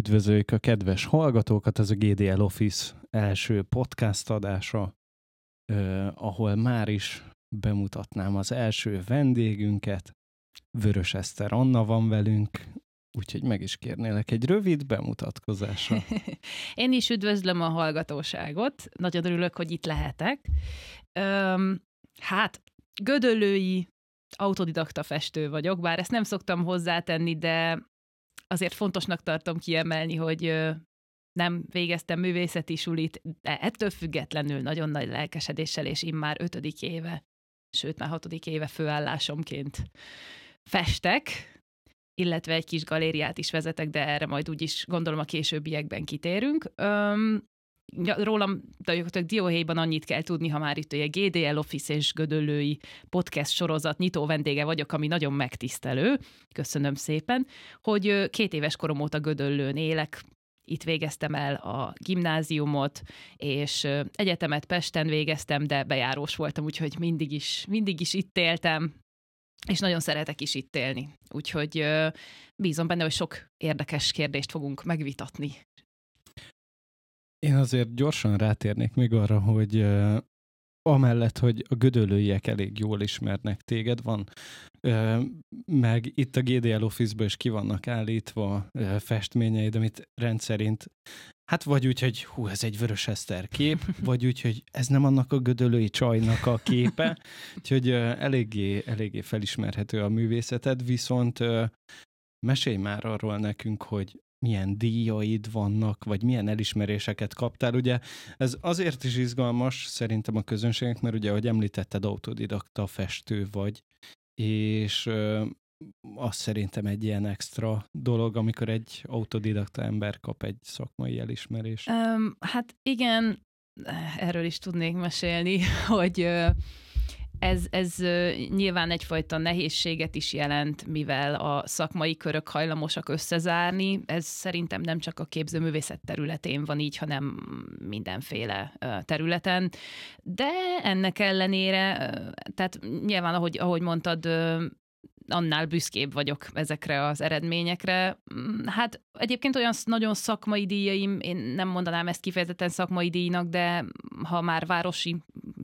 Üdvözöljük a kedves hallgatókat, ez a GDL Office első podcast adása, eh, ahol már is bemutatnám az első vendégünket. Vörös Eszter Anna van velünk, úgyhogy meg is kérnélek egy rövid bemutatkozásra. Én is üdvözlöm a hallgatóságot, nagyon örülök, hogy itt lehetek. Öm, hát, gödöllői autodidakta festő vagyok, bár ezt nem szoktam hozzátenni, de azért fontosnak tartom kiemelni, hogy nem végeztem művészeti sulit, de ettől függetlenül nagyon nagy lelkesedéssel, és immár ötödik éve, sőt már hatodik éve főállásomként festek, illetve egy kis galériát is vezetek, de erre majd úgyis gondolom a későbbiekben kitérünk. Öm, rólam gyakorlatilag dióhéjban annyit kell tudni, ha már itt a GDL Office és Gödöllői podcast sorozat nyitó vendége vagyok, ami nagyon megtisztelő, köszönöm szépen, hogy két éves korom óta Gödöllőn élek, itt végeztem el a gimnáziumot, és egyetemet Pesten végeztem, de bejárós voltam, úgyhogy mindig is, mindig is itt éltem, és nagyon szeretek is itt élni. Úgyhogy bízom benne, hogy sok érdekes kérdést fogunk megvitatni én azért gyorsan rátérnék még arra, hogy uh, amellett, hogy a gödölőiek elég jól ismernek téged, van, uh, meg itt a GDL office is ki vannak állítva uh, festményeid, amit rendszerint Hát vagy úgy, hogy hú, ez egy vörös Eszter kép, vagy úgy, hogy ez nem annak a gödölői csajnak a képe, úgyhogy uh, eléggé, eléggé felismerhető a művészeted, viszont uh, mesélj már arról nekünk, hogy milyen díjaid vannak, vagy milyen elismeréseket kaptál. Ugye ez azért is izgalmas szerintem a közönségnek, mert ugye, ahogy említetted, autodidakta festő vagy, és ö, az szerintem egy ilyen extra dolog, amikor egy autodidakta ember kap egy szakmai elismerést. Um, hát igen, erről is tudnék mesélni, hogy ez, ez nyilván egyfajta nehézséget is jelent, mivel a szakmai körök hajlamosak összezárni. Ez szerintem nem csak a képzőművészet területén van így, hanem mindenféle területen. De ennek ellenére, tehát nyilván, ahogy, ahogy mondtad, annál büszkébb vagyok ezekre az eredményekre. Mm, hát egyébként olyan nagyon szakmai díjaim, én nem mondanám ezt kifejezetten szakmai díjnak, de ha már városi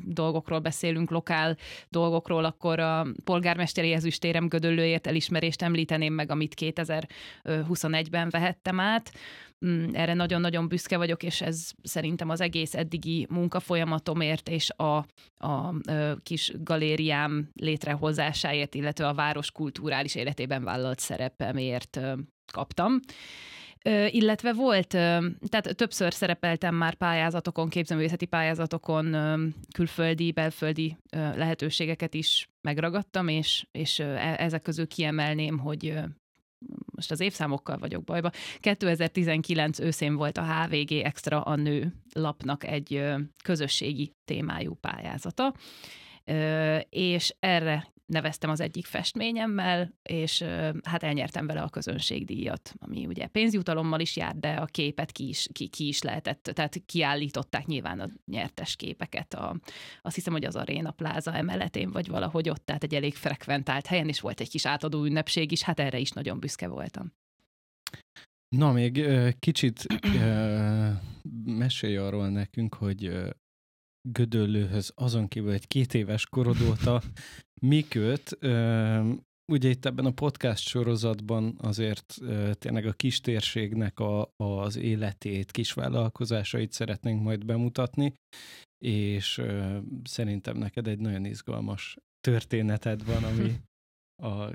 dolgokról beszélünk, lokál dolgokról, akkor a polgármesteri ezüstérem Gödöllőért elismerést említeném meg, amit 2021-ben vehettem át. Mm, erre nagyon-nagyon büszke vagyok, és ez szerintem az egész eddigi munkafolyamatomért és a, a kis galériám létrehozásáért, illetve a város kulturális életében vállalt szerepemért kaptam. Illetve volt, tehát többször szerepeltem már pályázatokon, képzőművészeti pályázatokon, külföldi, belföldi lehetőségeket is megragadtam, és, és e, ezek közül kiemelném, hogy most az évszámokkal vagyok bajba. 2019 őszén volt a HVG Extra a nő lapnak egy közösségi témájú pályázata, és erre neveztem az egyik festményemmel, és hát elnyertem vele a közönségdíjat, ami ugye pénzjutalommal is jár, de a képet ki is, ki, ki is lehetett, tehát kiállították nyilván a nyertes képeket. A, azt hiszem, hogy az Aréna Pláza emeletén, vagy valahogy ott, tehát egy elég frekventált helyen, és volt egy kis átadó ünnepség is, hát erre is nagyon büszke voltam. Na, még kicsit mesélj arról nekünk, hogy Gödöllőhöz azon kívül egy két éves korod óta mi köt? Ugye itt ebben a podcast sorozatban azért tényleg a kistérségnek a, az életét, kisvállalkozásait szeretnénk majd bemutatni, és szerintem neked egy nagyon izgalmas történeted van, ami a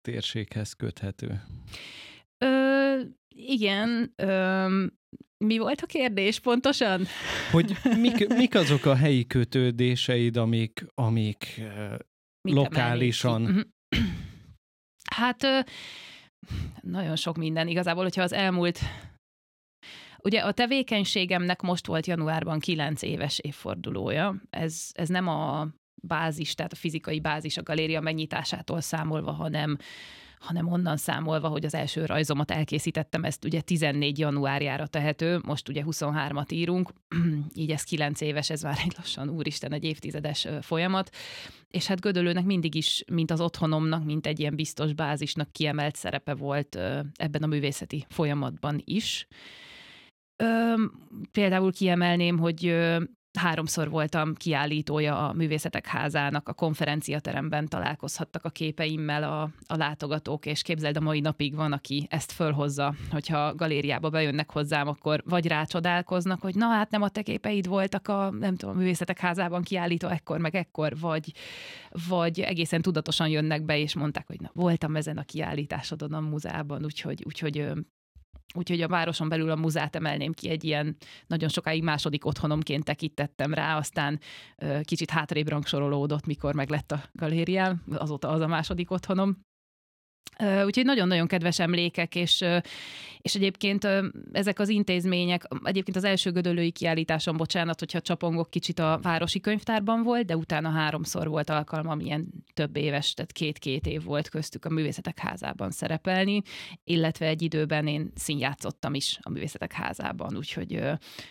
térséghez köthető. Ö, igen, ö, mi volt a kérdés pontosan? Hogy mik, mik azok a helyi kötődéseid, amik, amik Mit lokálisan... Mhm. Hát nagyon sok minden igazából, hogyha az elmúlt Ugye a tevékenységemnek most volt januárban 9 éves évfordulója. Ez, ez nem a bázis, tehát a fizikai bázis a galéria megnyitásától számolva, hanem hanem onnan számolva, hogy az első rajzomat elkészítettem, ezt ugye 14 januárjára tehető, most ugye 23-at írunk, így ez 9 éves, ez már egy lassan, úristen, egy évtizedes folyamat, és hát Gödölőnek mindig is, mint az otthonomnak, mint egy ilyen biztos bázisnak kiemelt szerepe volt ebben a művészeti folyamatban is. Például kiemelném, hogy háromszor voltam kiállítója a Művészetek Házának, a konferenciateremben találkozhattak a képeimmel a, a látogatók, és képzeld, a mai napig van, aki ezt fölhozza, hogyha galériába bejönnek hozzám, akkor vagy rácsodálkoznak, hogy na hát nem a te képeid voltak a, nem tudom, a Művészetek Házában kiállító ekkor, meg ekkor, vagy, vagy egészen tudatosan jönnek be, és mondták, hogy na, voltam ezen a kiállításodon a múzeában, úgyhogy, úgyhogy Úgyhogy a városon belül a muzát emelném ki egy ilyen nagyon sokáig második otthonomként tekintettem rá, aztán kicsit hátrébb rangsorolódott, mikor meg lett a galériám, azóta az a második otthonom. Úgyhogy nagyon-nagyon kedves emlékek, és, és egyébként ezek az intézmények, egyébként az első gödölői kiállításon, bocsánat, hogyha csapongok kicsit a Városi Könyvtárban volt, de utána háromszor volt alkalmam ilyen több éves, tehát két-két év volt köztük a Művészetek Házában szerepelni, illetve egy időben én színjátszottam is a Művészetek Házában, úgyhogy,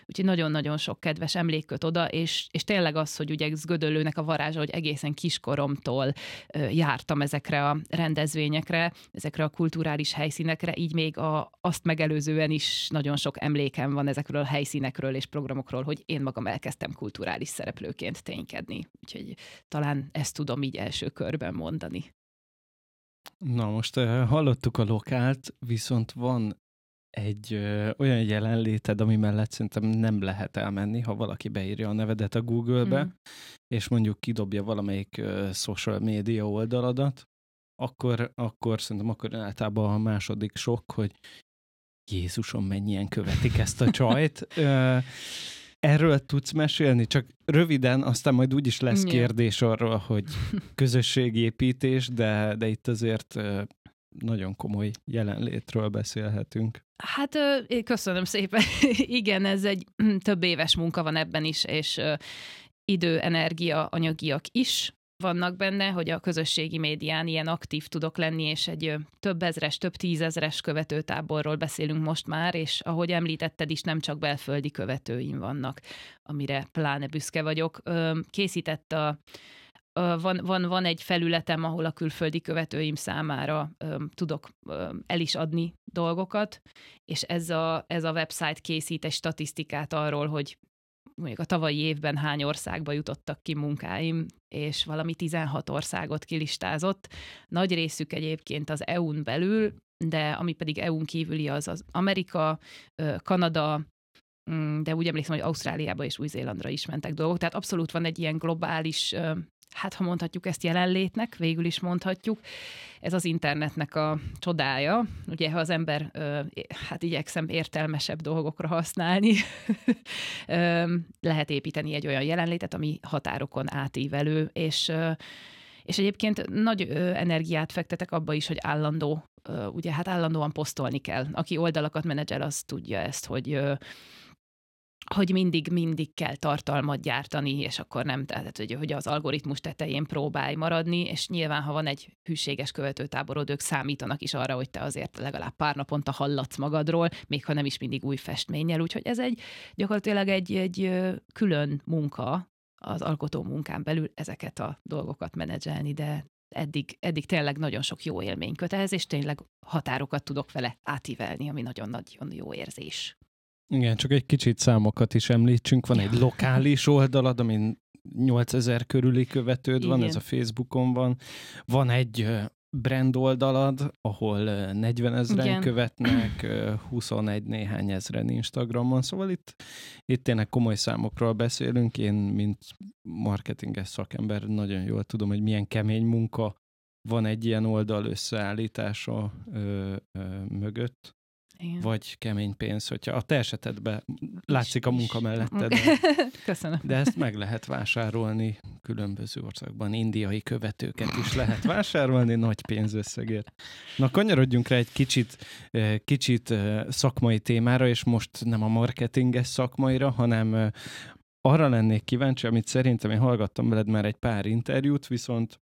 úgyhogy nagyon-nagyon sok kedves emlék köt oda, és, és tényleg az, hogy ugye Gödöllőnek a varázsa, hogy egészen kiskoromtól jártam ezekre a rendezvényekre, ezekre a kulturális helyszínekre, így még a, azt megelőzően is nagyon sok emlékem van ezekről a helyszínekről és programokról, hogy én magam elkezdtem kulturális szereplőként ténykedni. Úgyhogy talán ezt tudom így első körben mondani. Na most hallottuk a lokált, viszont van egy ö, olyan jelenléted, ami mellett szerintem nem lehet elmenni, ha valaki beírja a nevedet a Google-be, mm. és mondjuk kidobja valamelyik ö, social media oldaladat, akkor, akkor szerintem akkor általában a második sok, hogy Jézusom, mennyien követik ezt a csajt. Erről tudsz mesélni? Csak röviden, aztán majd úgyis lesz kérdés arról, hogy közösségépítés, de, de itt azért nagyon komoly jelenlétről beszélhetünk. Hát köszönöm szépen. Igen, ez egy több éves munka van ebben is, és idő, energia, anyagiak is vannak benne, hogy a közösségi médián ilyen aktív tudok lenni, és egy több ezres, több tízezres követőtáborról beszélünk most már, és ahogy említetted is, nem csak belföldi követőim vannak, amire pláne büszke vagyok. Készített a van, van, van egy felületem, ahol a külföldi követőim számára ö, tudok ö, el is adni dolgokat, és ez a, ez a website készít egy statisztikát arról, hogy mondjuk a tavalyi évben hány országba jutottak ki munkáim, és valami 16 országot kilistázott. Nagy részük egyébként az EU-n belül, de ami pedig EU-n kívüli az az Amerika, Kanada, mm, de úgy emlékszem, hogy Ausztráliába és Új-Zélandra is mentek dolgok. Tehát abszolút van egy ilyen globális hát ha mondhatjuk ezt jelenlétnek, végül is mondhatjuk, ez az internetnek a csodája. Ugye, ha az ember, hát igyekszem értelmesebb dolgokra használni, lehet építeni egy olyan jelenlétet, ami határokon átívelő, és és egyébként nagy energiát fektetek abba is, hogy állandó, ugye hát állandóan posztolni kell. Aki oldalakat menedzser, az tudja ezt, hogy hogy mindig, mindig kell tartalmat gyártani, és akkor nem, tehát hogy, hogy az algoritmus tetején próbálj maradni, és nyilván, ha van egy hűséges követőtáborod, ők számítanak is arra, hogy te azért legalább pár naponta hallatsz magadról, még ha nem is mindig új festménnyel, úgyhogy ez egy gyakorlatilag egy, egy külön munka az alkotó munkán belül ezeket a dolgokat menedzselni, de eddig, eddig tényleg nagyon sok jó élmény köt ehhez, és tényleg határokat tudok vele átívelni, ami nagyon-nagyon jó érzés. Igen, csak egy kicsit számokat is említsünk. Van egy lokális oldalad, amin 8000 körüli követőd van, Igen. ez a Facebookon van. Van egy brand oldalad, ahol 40 ezeren Igen. követnek, 21 néhány ezeren Instagramon, szóval itt, itt tényleg komoly számokról beszélünk. Én, mint marketinges szakember nagyon jól tudom, hogy milyen kemény munka van egy ilyen oldal összeállítása ö, ö, mögött. Igen. vagy kemény pénz, hogyha a te esetedben látszik a munka melletted. De, Köszönöm. De ezt meg lehet vásárolni különböző országban. Indiai követőket is lehet vásárolni nagy pénzösszegért. Na, kanyarodjunk rá egy kicsit, eh, kicsit eh, szakmai témára, és most nem a marketinges szakmaira, hanem eh, arra lennék kíváncsi, amit szerintem én hallgattam veled már egy pár interjút, viszont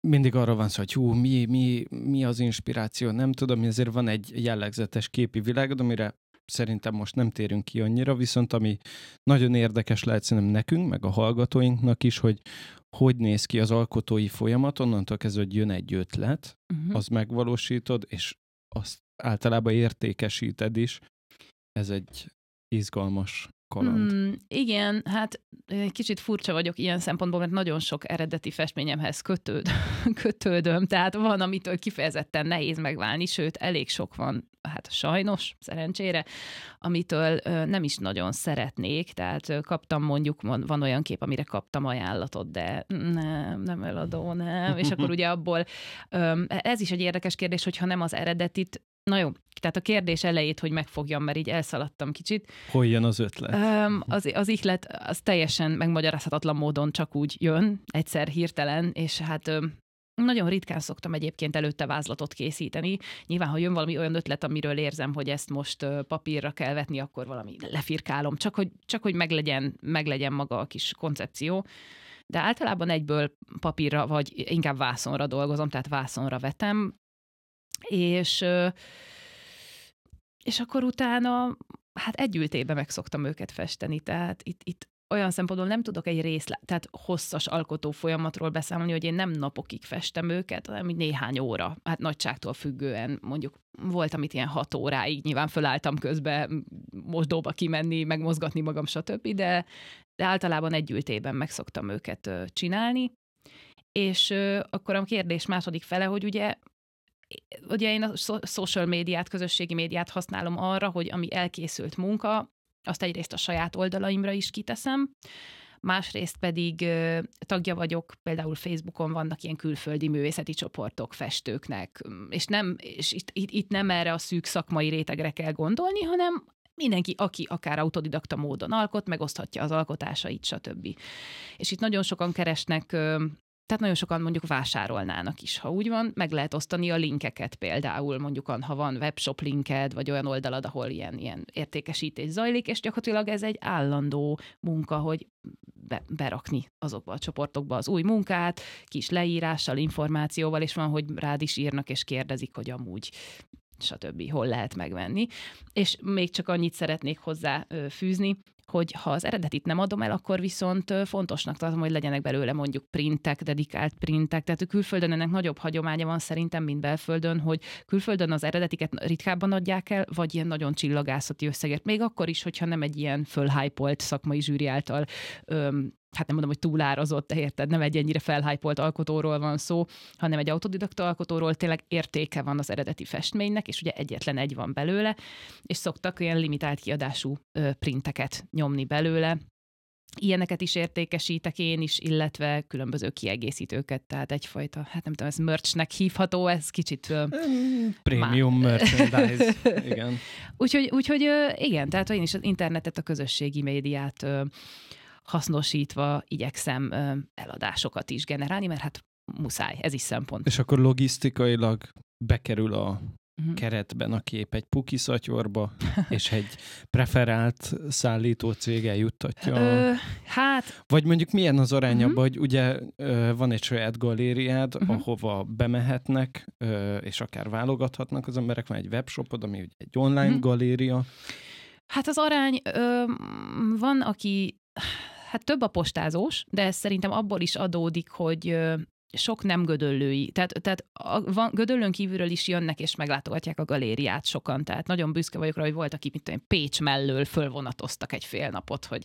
mindig arra van szó, hogy hú, mi, mi, mi az inspiráció, nem tudom, ezért van egy jellegzetes képi világod, amire szerintem most nem térünk ki annyira, viszont ami nagyon érdekes lehet szerintem nekünk, meg a hallgatóinknak is, hogy hogy néz ki az alkotói folyamat, onnantól kezdve, hogy jön egy ötlet, uh-huh. az megvalósítod, és azt általában értékesíted is. Ez egy izgalmas kaland. Mm, igen, hát kicsit furcsa vagyok ilyen szempontból, mert nagyon sok eredeti festményemhez kötőd, kötődöm, tehát van, amitől kifejezetten nehéz megválni, sőt, elég sok van, hát sajnos, szerencsére, amitől nem is nagyon szeretnék, tehát kaptam mondjuk, van olyan kép, amire kaptam ajánlatot, de nem, nem eladó, nem, és akkor ugye abból, ez is egy érdekes kérdés, hogyha nem az eredetit Na jó, tehát a kérdés elejét, hogy megfogjam, mert így elszaladtam kicsit. Hol jön az ötlet? Um, az, az ihlet az teljesen megmagyarázhatatlan módon csak úgy jön, egyszer hirtelen, és hát nagyon ritkán szoktam egyébként előtte vázlatot készíteni. Nyilván, ha jön valami olyan ötlet, amiről érzem, hogy ezt most papírra kell vetni, akkor valami lefirkálom, csak hogy, csak hogy meglegyen, meglegyen maga a kis koncepció. De általában egyből papírra, vagy inkább vászonra dolgozom, tehát vászonra vetem, és, és akkor utána hát együltében meg szoktam őket festeni, tehát itt, itt olyan szempontból nem tudok egy részlet, tehát hosszas alkotó folyamatról beszámolni, hogy én nem napokig festem őket, hanem néhány óra, hát nagyságtól függően, mondjuk volt, amit ilyen hat óráig, nyilván fölálltam közben mosdóba kimenni, megmozgatni magam, stb., de, de általában együltében meg szoktam őket csinálni, és akkor a kérdés második fele, hogy ugye ugye én a social médiát, közösségi médiát használom arra, hogy ami elkészült munka, azt egyrészt a saját oldalaimra is kiteszem, másrészt pedig tagja vagyok, például Facebookon vannak ilyen külföldi művészeti csoportok festőknek, és, nem, és itt, itt, itt nem erre a szűk szakmai rétegre kell gondolni, hanem mindenki, aki akár autodidakta módon alkot, megoszthatja az alkotásait, stb. És itt nagyon sokan keresnek tehát nagyon sokan mondjuk vásárolnának is, ha úgy van, meg lehet osztani a linkeket például, mondjuk ha van webshop linked, vagy olyan oldalad, ahol ilyen, ilyen értékesítés zajlik, és gyakorlatilag ez egy állandó munka, hogy be, berakni azokba a csoportokba az új munkát, kis leírással, információval, és van, hogy rád is írnak és kérdezik, hogy amúgy stb. hol lehet megvenni. És még csak annyit szeretnék hozzá fűzni, hogy ha az eredetit nem adom el, akkor viszont fontosnak tartom, hogy legyenek belőle mondjuk printek, dedikált printek. Tehát a külföldön ennek nagyobb hagyománya van szerintem, mint belföldön, hogy külföldön az eredetiket ritkábban adják el, vagy ilyen nagyon csillagászati összegért. Még akkor is, hogyha nem egy ilyen fölhájpolt szakmai zsűri által öm, hát nem mondom, hogy túlárazott, érted, nem egy ennyire felhájpolt alkotóról van szó, hanem egy autodidakta alkotóról tényleg értéke van az eredeti festménynek, és ugye egyetlen egy van belőle, és szoktak olyan limitált kiadású ö, printeket nyomni belőle, Ilyeneket is értékesítek én is, illetve különböző kiegészítőket, tehát egyfajta, hát nem tudom, ez merchnek hívható, ez kicsit... Premium merchandise, igen. úgyhogy, úgyhogy igen, tehát én is az internetet, a közösségi médiát hasznosítva igyekszem eladásokat is generálni, mert hát muszáj, ez is szempont. És akkor logisztikailag bekerül a uh-huh. keretben a kép egy puki szatyorba, és egy preferált szállító cég eljuttatja. Ö, hát... Vagy mondjuk milyen az arány uh-huh. hogy ugye van egy saját galériád, uh-huh. ahova bemehetnek, és akár válogathatnak az emberek, van egy webshopod, ami ugye egy online uh-huh. galéria. Hát az arány, ö, van, aki hát több a postázós, de ez szerintem abból is adódik, hogy sok nem gödöllői. Tehát, tehát a, van, gödöllőn kívülről is jönnek és meglátogatják a galériát sokan. Tehát nagyon büszke vagyok rá, hogy volt, akik, mint tudom, Pécs mellől fölvonatoztak egy fél napot, hogy,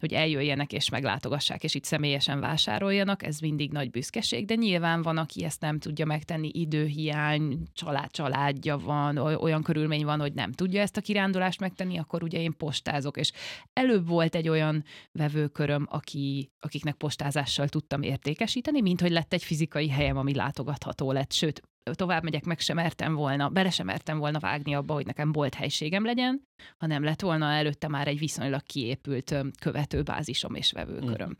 hogy eljöjjenek és meglátogassák, és itt személyesen vásároljanak. Ez mindig nagy büszkeség, de nyilván van, aki ezt nem tudja megtenni, időhiány, család, családja van, olyan körülmény van, hogy nem tudja ezt a kirándulást megtenni, akkor ugye én postázok. És előbb volt egy olyan vevőköröm, aki, akiknek postázással tudtam értékesíteni, mint hogy lett egy fizikai helyem, ami látogatható lett, sőt, tovább megyek, meg sem mertem volna, bele sem mertem volna vágni abba, hogy nekem bolt helységem legyen, hanem lett volna előtte már egy viszonylag kiépült követőbázisom és vevőköröm.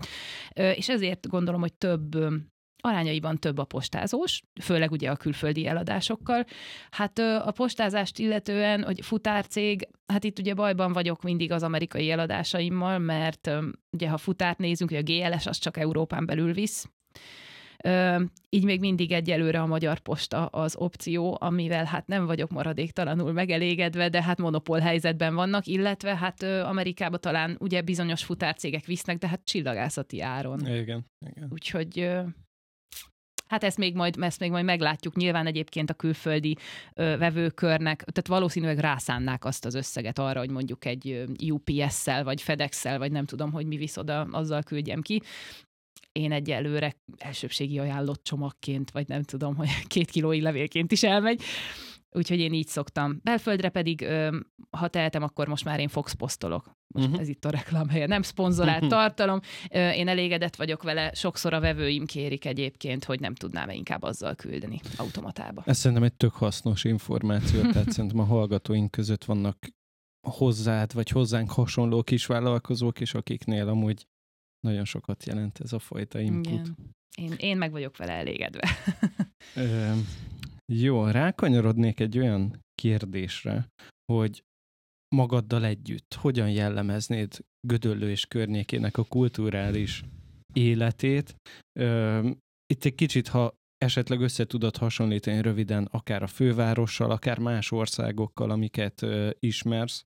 Mm. És ezért gondolom, hogy több arányaiban több a postázós, főleg ugye a külföldi eladásokkal. Hát a postázást illetően, hogy futárcég, hát itt ugye bajban vagyok mindig az amerikai eladásaimmal, mert ugye ha futárt nézünk, hogy a GLS az csak Európán belül visz, Így még mindig egyelőre a Magyar Posta az opció, amivel hát nem vagyok maradéktalanul megelégedve, de hát monopól helyzetben vannak, illetve hát Amerikába talán ugye bizonyos futárcégek visznek, de hát csillagászati áron. Igen, igen. Úgyhogy Hát ezt még majd, ezt még majd meglátjuk. Nyilván egyébként a külföldi ö, vevőkörnek, tehát valószínűleg rászánnák azt az összeget arra, hogy mondjuk egy UPS-szel, vagy FedEx-szel, vagy nem tudom, hogy mi visz oda, azzal küldjem ki. Én egyelőre elsőbségi ajánlott csomagként, vagy nem tudom, hogy két kilói levélként is elmegy. Úgyhogy én így szoktam. Belföldre pedig, ha tehetem, akkor most már én Fox posztolok. Most uh-huh. ez itt a reklám helye. Nem szponzorált uh-huh. tartalom. Én elégedett vagyok vele. Sokszor a vevőim kérik egyébként, hogy nem tudnám -e inkább azzal küldeni automatába. Ez szerintem egy tök hasznos információ. Tehát szerintem a hallgatóink között vannak hozzád, vagy hozzánk hasonló kisvállalkozók is, akiknél amúgy nagyon sokat jelent ez a fajta input. Igen. Én, én meg vagyok vele elégedve. Jó, rákanyarodnék egy olyan kérdésre, hogy magaddal együtt hogyan jellemeznéd Gödöllő és környékének a kulturális életét. Itt egy kicsit, ha esetleg össze tudod hasonlítani röviden, akár a fővárossal, akár más országokkal, amiket ismersz.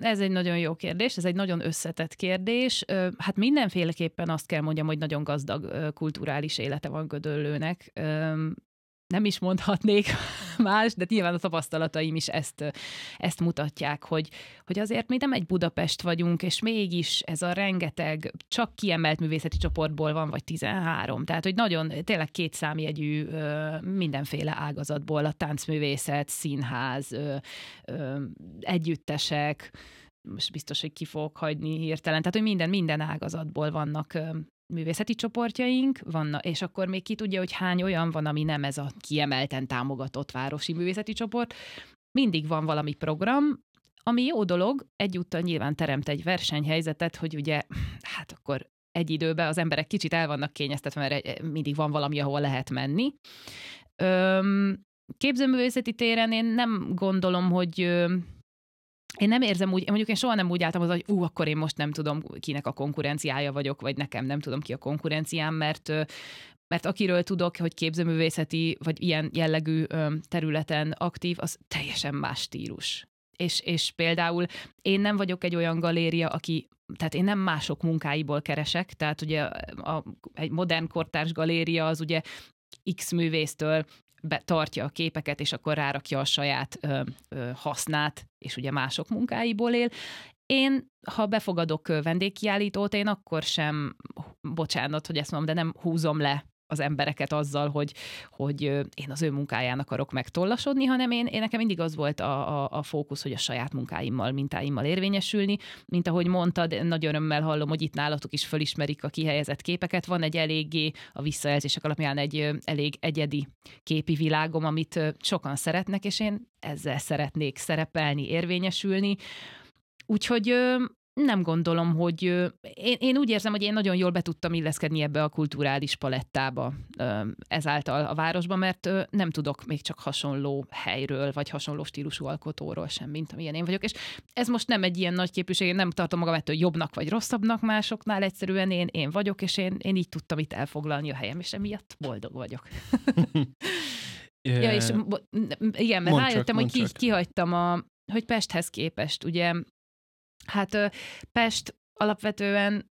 Ez egy, nagyon jó kérdés, ez egy nagyon összetett kérdés. Hát mindenféleképpen azt kell mondjam, hogy nagyon gazdag kulturális élete van Gödöllőnek nem is mondhatnék más, de nyilván a tapasztalataim is ezt, ezt mutatják, hogy, hogy azért mi nem egy Budapest vagyunk, és mégis ez a rengeteg csak kiemelt művészeti csoportból van, vagy 13. Tehát, hogy nagyon tényleg két számjegyű mindenféle ágazatból, a táncművészet, színház, együttesek, most biztos, hogy ki fogok hagyni hirtelen. Tehát, hogy minden, minden ágazatból vannak művészeti csoportjaink vannak, és akkor még ki tudja, hogy hány olyan van, ami nem ez a kiemelten támogatott városi művészeti csoport. Mindig van valami program, ami jó dolog, egyúttal nyilván teremt egy versenyhelyzetet, hogy ugye, hát akkor egy időben az emberek kicsit el vannak kényeztetve, mert mindig van valami, ahol lehet menni. Öm, képzőművészeti téren én nem gondolom, hogy én nem érzem úgy, mondjuk én soha nem úgy álltam az, hogy ú, akkor én most nem tudom, kinek a konkurenciája vagyok, vagy nekem nem tudom ki a konkurenciám, mert mert akiről tudok, hogy képzőművészeti, vagy ilyen jellegű területen aktív, az teljesen más stílus. És, és például én nem vagyok egy olyan galéria, aki tehát én nem mások munkáiból keresek, tehát ugye a, egy modern kortárs galéria az ugye X művésztől tartja a képeket, és akkor rárakja a saját ö, ö, hasznát, és ugye mások munkáiból él. Én, ha befogadok vendégkiállítót, én akkor sem, bocsánat, hogy ezt mondom, de nem húzom le az embereket azzal, hogy, hogy én az ő munkáján akarok megtollasodni, hanem én, én nekem mindig az volt a, a, a fókusz, hogy a saját munkáimmal, mintáimmal érvényesülni. Mint ahogy mondtad, nagy örömmel hallom, hogy itt nálatok is fölismerik a kihelyezett képeket. Van egy eléggé a visszajelzések alapján egy elég egyedi képi világom, amit sokan szeretnek, és én ezzel szeretnék szerepelni, érvényesülni. Úgyhogy nem gondolom, hogy én, én úgy érzem, hogy én nagyon jól be tudtam illeszkedni ebbe a kulturális palettába ezáltal a városba, mert nem tudok még csak hasonló helyről, vagy hasonló stílusú alkotóról sem, mint amilyen én vagyok. És ez most nem egy ilyen nagy képviség, én nem tartom magam ettől jobbnak vagy rosszabbnak másoknál, egyszerűen én, én vagyok, és én, én így tudtam itt elfoglalni a helyem, és emiatt boldog vagyok. ja, és igen, mert rájöttem, hogy ki, kihagytam a, hogy Pesthez képest, ugye Hát Pest alapvetően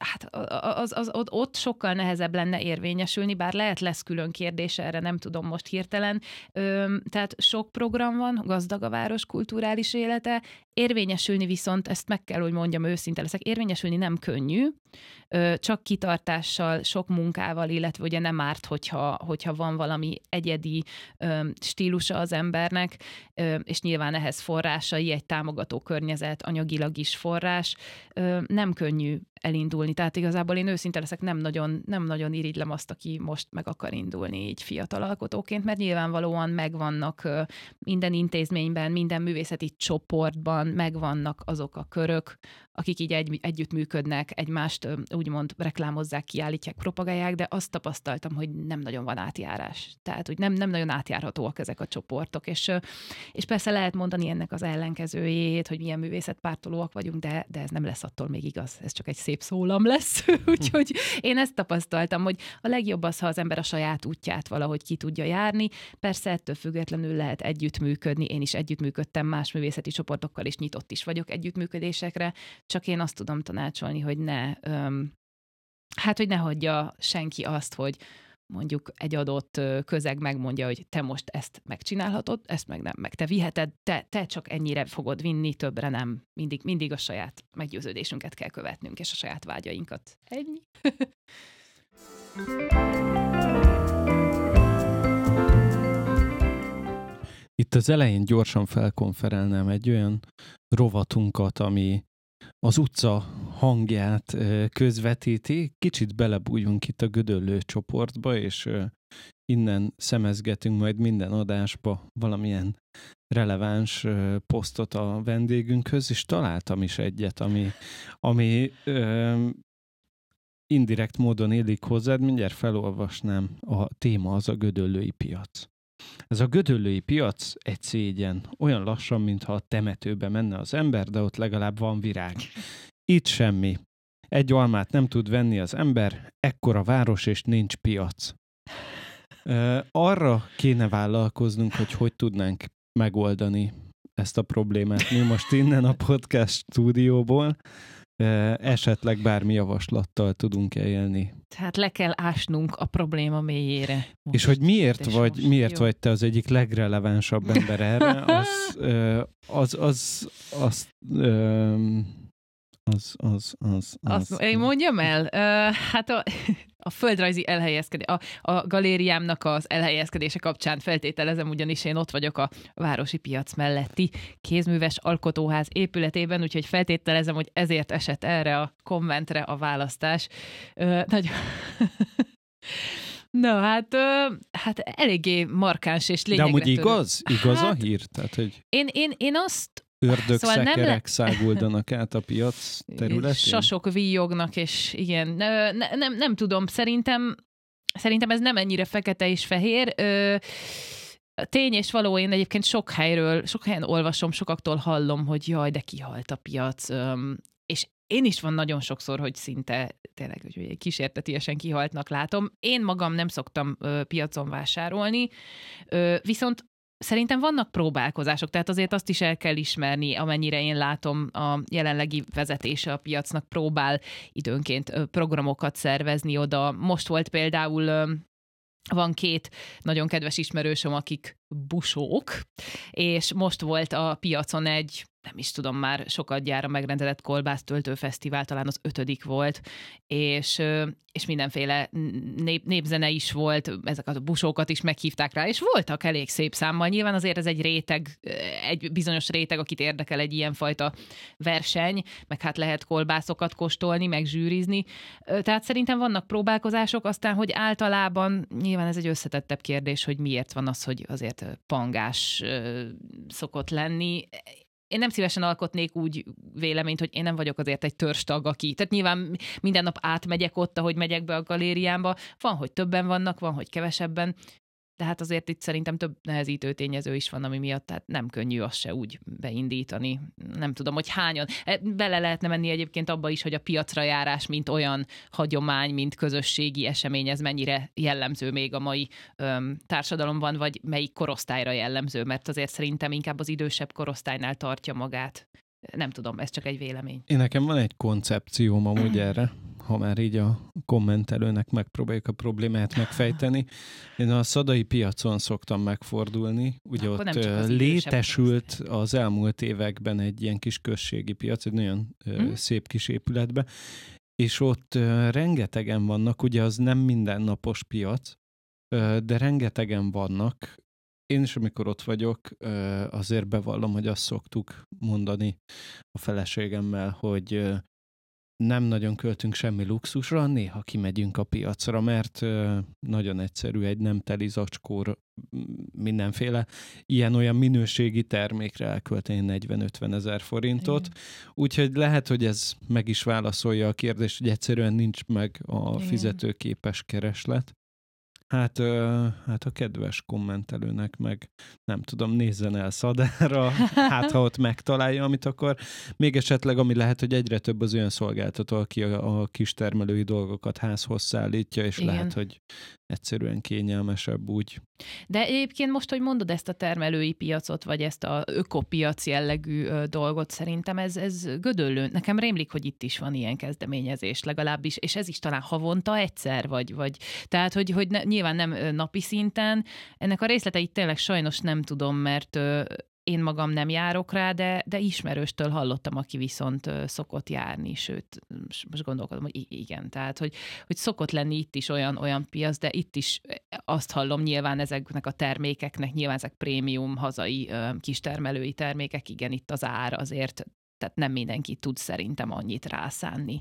hát az, az, az, ott sokkal nehezebb lenne érvényesülni, bár lehet lesz külön kérdés, erre nem tudom most hirtelen. Ö, tehát sok program van, gazdag a város kulturális élete, érvényesülni viszont, ezt meg kell, hogy mondjam, őszinte leszek, érvényesülni nem könnyű, ö, csak kitartással, sok munkával, illetve ugye nem árt, hogyha, hogyha van valami egyedi ö, stílusa az embernek, ö, és nyilván ehhez forrásai, egy támogató környezet, anyagilag is forrás, ö, nem könnyű elindulni. Tehát igazából én őszinte leszek, nem nagyon, nem nagyon irigylem azt, aki most meg akar indulni így fiatal alkotóként, mert nyilvánvalóan megvannak minden intézményben, minden művészeti csoportban megvannak azok a körök, akik így egy, együtt működnek, egymást úgymond reklámozzák, kiállítják, propagálják, de azt tapasztaltam, hogy nem nagyon van átjárás. Tehát, hogy nem, nem nagyon átjárhatóak ezek a csoportok, és, és persze lehet mondani ennek az ellenkezőjét, hogy milyen művészetpártolóak vagyunk, de, de ez nem lesz attól még igaz. Ez csak egy szép szólam lesz. Úgyhogy én ezt tapasztaltam, hogy a legjobb az, ha az ember a saját útját valahogy ki tudja járni. Persze ettől függetlenül lehet együttműködni. Én is együttműködtem más művészeti csoportokkal, és nyitott is vagyok együttműködésekre. Csak én azt tudom tanácsolni, hogy ne, öm, hát, hogy ne hagyja senki azt, hogy mondjuk egy adott közeg megmondja, hogy te most ezt megcsinálhatod, ezt meg nem, meg te viheted, te, te csak ennyire fogod vinni, többre nem. Mindig, mindig a saját meggyőződésünket kell követnünk, és a saját vágyainkat. Ennyi. Itt az elején gyorsan felkonferálnám egy olyan rovatunkat, ami az utca hangját közvetíti. Kicsit belebújunk itt a Gödöllő csoportba, és innen szemezgetünk majd minden adásba valamilyen releváns posztot a vendégünkhöz, és találtam is egyet, ami, ami indirekt módon élik hozzád, mindjárt felolvasnám. A téma az a gödöllői piac. Ez a gödöllői piac egy szégyen, olyan lassan, mintha a temetőbe menne az ember, de ott legalább van virág. Itt semmi. Egy almát nem tud venni az ember, ekkora város és nincs piac. Arra kéne vállalkoznunk, hogy hogy tudnánk megoldani ezt a problémát. Mi most innen a podcast stúdióból esetleg bármi javaslattal tudunk élni. Tehát le kell ásnunk a probléma mélyére. Most. És hogy miért vagy, most, miért vagy te az egyik legrelevánsabb ember erre, az, az, az, az, az, az, az, az, az. Azt én mondjam el? Uh, hát a, a földrajzi elhelyezkedés, a, a galériámnak az elhelyezkedése kapcsán feltételezem, ugyanis én ott vagyok a városi piac melletti kézműves alkotóház épületében, úgyhogy feltételezem, hogy ezért esett erre a kommentre a választás. Uh, nagyon... Na, hát, ö, hát eléggé markáns és lényegre De amúgy igaz? Igaz hát, a hír? Tehát, hogy... én, én, én azt ördög szóval szekerek nem... száguldanak át a piac területén? Sasok víjognak, és igen, ne, ne, nem, nem tudom, szerintem szerintem ez nem ennyire fekete és fehér. Ö, tény és való, én egyébként sok helyről, sok helyen olvasom, sokaktól hallom, hogy jaj, de kihalt a piac, Ö, és én is van nagyon sokszor, hogy szinte tényleg hogy kísértetiesen kihaltnak látom. Én magam nem szoktam ö, piacon vásárolni, ö, viszont Szerintem vannak próbálkozások, tehát azért azt is el kell ismerni, amennyire én látom a jelenlegi vezetése a piacnak próbál időnként programokat szervezni oda. Most volt például van két nagyon kedves ismerősöm, akik busók, és most volt a piacon egy nem is tudom, már sokat gyára megrendezett kolbász töltőfesztivál, talán az ötödik volt, és, és mindenféle nép, népzene is volt, ezeket a busókat is meghívták rá, és voltak elég szép számmal. Nyilván azért ez egy réteg, egy bizonyos réteg, akit érdekel egy ilyenfajta verseny, meg hát lehet kolbászokat kóstolni, meg zsűrizni. Tehát szerintem vannak próbálkozások, aztán, hogy általában nyilván ez egy összetettebb kérdés, hogy miért van az, hogy azért pangás szokott lenni én nem szívesen alkotnék úgy véleményt, hogy én nem vagyok azért egy törstag, aki. Tehát nyilván minden nap átmegyek ott, ahogy megyek be a galériámba. Van, hogy többen vannak, van, hogy kevesebben de hát azért itt szerintem több nehezítő tényező is van, ami miatt tehát nem könnyű azt se úgy beindítani. Nem tudom, hogy hányan. E, bele lehetne menni egyébként abba is, hogy a piacra járás, mint olyan hagyomány, mint közösségi esemény, ez mennyire jellemző még a mai öm, társadalomban, vagy melyik korosztályra jellemző, mert azért szerintem inkább az idősebb korosztálynál tartja magát. Nem tudom, ez csak egy vélemény. Én nekem van egy koncepcióm amúgy erre ha már így a kommentelőnek megpróbáljuk a problémát megfejteni. Én a szadai piacon szoktam megfordulni. Ugye Akkor ott létesült az elmúlt években egy ilyen kis községi piac, egy nagyon hmm. szép kis épületbe, és ott rengetegen vannak, ugye az nem mindennapos piac, de rengetegen vannak. Én is, amikor ott vagyok, azért bevallom, hogy azt szoktuk mondani a feleségemmel, hogy nem nagyon költünk semmi luxusra, néha kimegyünk a piacra, mert nagyon egyszerű egy nem teli zacskóra mindenféle ilyen-olyan minőségi termékre elkölteni 40-50 ezer forintot. Igen. Úgyhogy lehet, hogy ez meg is válaszolja a kérdést, hogy egyszerűen nincs meg a Igen. fizetőképes kereslet. Hát, ö, hát a kedves kommentelőnek meg nem tudom, nézzen el Szadára, hát ha ott megtalálja, amit akar. Még esetleg, ami lehet, hogy egyre több az olyan szolgáltató, aki a, a kistermelői dolgokat házhoz szállítja, és Igen. lehet, hogy egyszerűen kényelmesebb úgy. De egyébként most, hogy mondod ezt a termelői piacot, vagy ezt a ökopiac jellegű dolgot, szerintem ez, ez gödöllő. Nekem rémlik, hogy itt is van ilyen kezdeményezés legalábbis, és ez is talán havonta egyszer, vagy, vagy tehát, hogy, hogy ne, nyilván nem napi szinten. Ennek a részleteit tényleg sajnos nem tudom, mert én magam nem járok rá, de, de ismerőstől hallottam, aki viszont szokott járni, sőt, most gondolkodom, hogy igen, tehát, hogy, hogy szokott lenni itt is olyan, olyan piac, de itt is azt hallom nyilván ezeknek a termékeknek, nyilván ezek prémium hazai kistermelői termékek, igen, itt az ár azért, tehát nem mindenki tud szerintem annyit rászánni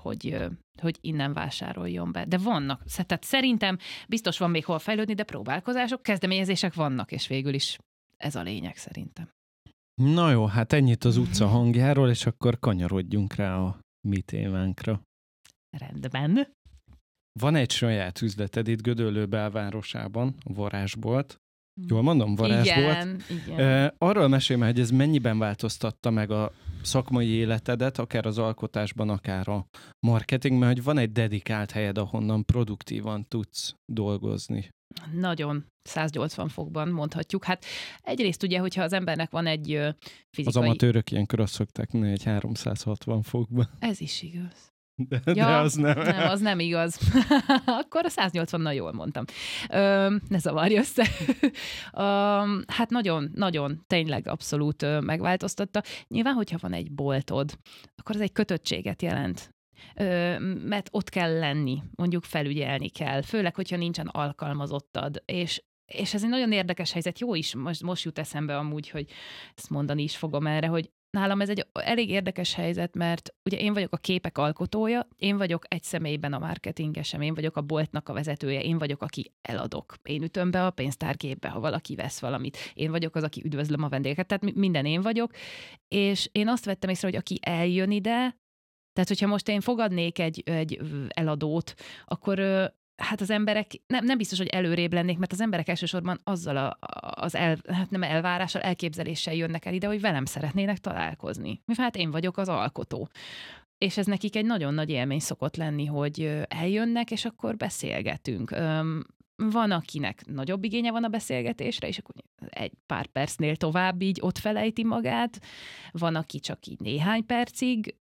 hogy, hogy innen vásároljon be. De vannak, tehát szerintem biztos van még hol fejlődni, de próbálkozások, kezdeményezések vannak, és végül is ez a lényeg szerintem. Na jó, hát ennyit az utca hangjáról, és akkor kanyarodjunk rá a mi témánkra. Rendben. Van egy saját üzleted itt Gödöllő belvárosában, a varázsbolt. Jól mondom, varázsbolt. Igen, igen. Arról mesélj hogy ez mennyiben változtatta meg a szakmai életedet, akár az alkotásban, akár a marketingben, hogy van egy dedikált helyed, ahonnan produktívan tudsz dolgozni. Nagyon 180 fokban mondhatjuk. Hát egyrészt ugye, hogyha az embernek van egy fizikai... Az amatőrök ilyenkor azt szokták mondani, egy 360 fokban. Ez is igaz. De, ja, de az nem. Nem, az nem igaz. Akkor a 180-nal jól mondtam. Ö, ne zavarj össze. Ö, hát nagyon, nagyon, tényleg abszolút megváltoztatta. Nyilván, hogyha van egy boltod, akkor az egy kötöttséget jelent mert ott kell lenni, mondjuk felügyelni kell, főleg, hogyha nincsen alkalmazottad, és és ez egy nagyon érdekes helyzet, jó is, most, most jut eszembe amúgy, hogy ezt mondani is fogom erre, hogy nálam ez egy elég érdekes helyzet, mert ugye én vagyok a képek alkotója, én vagyok egy személyben a marketingesem, én vagyok a boltnak a vezetője, én vagyok, aki eladok. Én ütöm be a pénztárgépbe, ha valaki vesz valamit. Én vagyok az, aki üdvözlöm a vendégeket, tehát minden én vagyok. És én azt vettem észre, hogy aki eljön ide, tehát, hogyha most én fogadnék egy, egy eladót, akkor hát az emberek nem, nem biztos, hogy előrébb lennék, mert az emberek elsősorban azzal a, az el, hát nem elvárással, elképzeléssel jönnek el ide, hogy velem szeretnének találkozni. Mivel hát én vagyok az alkotó. És ez nekik egy nagyon nagy élmény szokott lenni, hogy eljönnek, és akkor beszélgetünk. Van, akinek nagyobb igénye van a beszélgetésre, és akkor egy pár percnél tovább így ott felejti magát. Van, aki csak így néhány percig,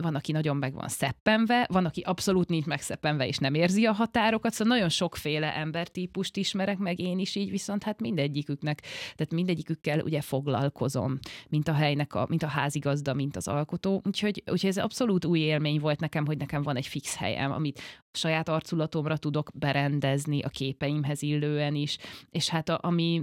van, aki nagyon meg van szeppenve, van, aki abszolút nincs megszeppenve, és nem érzi a határokat, szóval nagyon sokféle embertípust ismerek meg én is így, viszont hát mindegyiküknek, tehát mindegyikükkel ugye foglalkozom, mint a helynek, a, mint a házigazda, mint az alkotó. Úgyhogy, úgyhogy ez abszolút új élmény volt nekem, hogy nekem van egy fix helyem, amit saját arculatomra tudok berendezni a képeimhez illően is, és hát a, ami,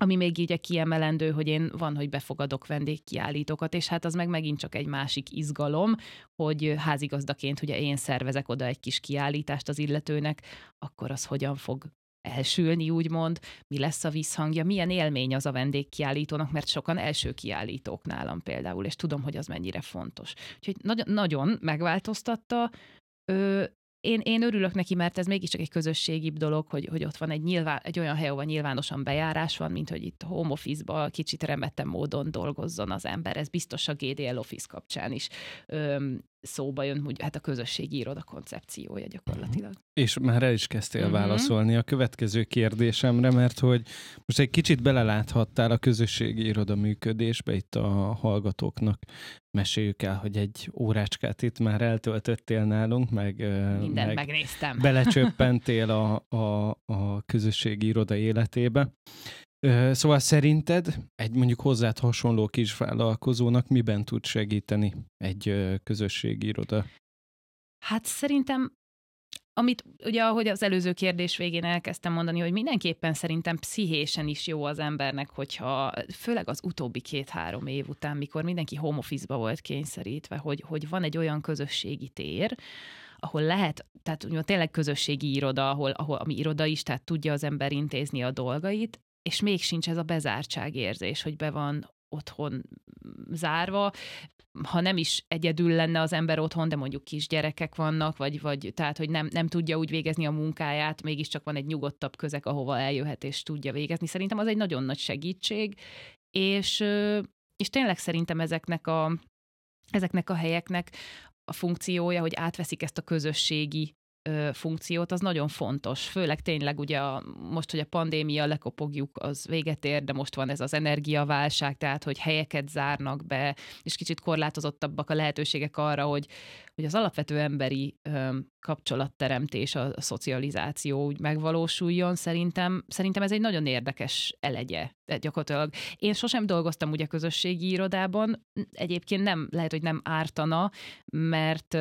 ami még így kiemelendő, hogy én van, hogy befogadok vendégkiállítókat, és hát az meg megint csak egy másik izgalom, hogy házigazdaként ugye én szervezek oda egy kis kiállítást az illetőnek, akkor az hogyan fog elsülni, úgymond, mi lesz a visszhangja, milyen élmény az a vendégkiállítónak, mert sokan első kiállítók nálam például, és tudom, hogy az mennyire fontos. Úgyhogy nagyon, nagyon megváltoztatta, Ö, én, én örülök neki, mert ez mégiscsak egy közösségibb dolog, hogy, hogy ott van egy, nyilván, egy olyan hely, ahol nyilvánosan bejárás van, mint hogy itt home office-ba kicsit remettem módon dolgozzon az ember. Ez biztos a GDL Office kapcsán is öm, szóba jön, hogy hát a közösségi iroda koncepciója gyakorlatilag. És már el is kezdtél uh-huh. válaszolni a következő kérdésemre, mert hogy most egy kicsit beleláthattál a közösségi iroda működésbe itt a hallgatóknak. Meséljük el, hogy egy órácskát itt már eltöltöttél nálunk, meg, Mindent meg megnéztem. belecsöppentél a, a, a közösségi iroda életébe. Szóval szerinted egy mondjuk hozzád hasonló kis vállalkozónak miben tud segíteni egy közösségi iroda? Hát szerintem amit ugye, ahogy az előző kérdés végén elkezdtem mondani, hogy mindenképpen szerintem pszichésen is jó az embernek, hogyha főleg az utóbbi két-három év után, mikor mindenki home office-ba volt kényszerítve, hogy, hogy van egy olyan közösségi tér, ahol lehet, tehát ugye, tényleg közösségi iroda, ahol, ahol ami iroda is, tehát tudja az ember intézni a dolgait, és még sincs ez a bezártság érzés, hogy be van otthon zárva, ha nem is egyedül lenne az ember otthon, de mondjuk kisgyerekek vannak, vagy, vagy tehát, hogy nem, nem tudja úgy végezni a munkáját, mégiscsak van egy nyugodtabb közeg, ahova eljöhet és tudja végezni. Szerintem az egy nagyon nagy segítség, és, és tényleg szerintem ezeknek a, ezeknek a helyeknek a funkciója, hogy átveszik ezt a közösségi funkciót, az nagyon fontos. Főleg tényleg ugye a, most, hogy a pandémia lekopogjuk, az véget ér, de most van ez az energiaválság, tehát hogy helyeket zárnak be, és kicsit korlátozottabbak a lehetőségek arra, hogy, hogy az alapvető emberi ö, kapcsolatteremtés, a, a szocializáció úgy megvalósuljon. Szerintem, szerintem ez egy nagyon érdekes elegye. Gyakorlatilag én sosem dolgoztam ugye közösségi irodában, egyébként nem, lehet, hogy nem ártana, mert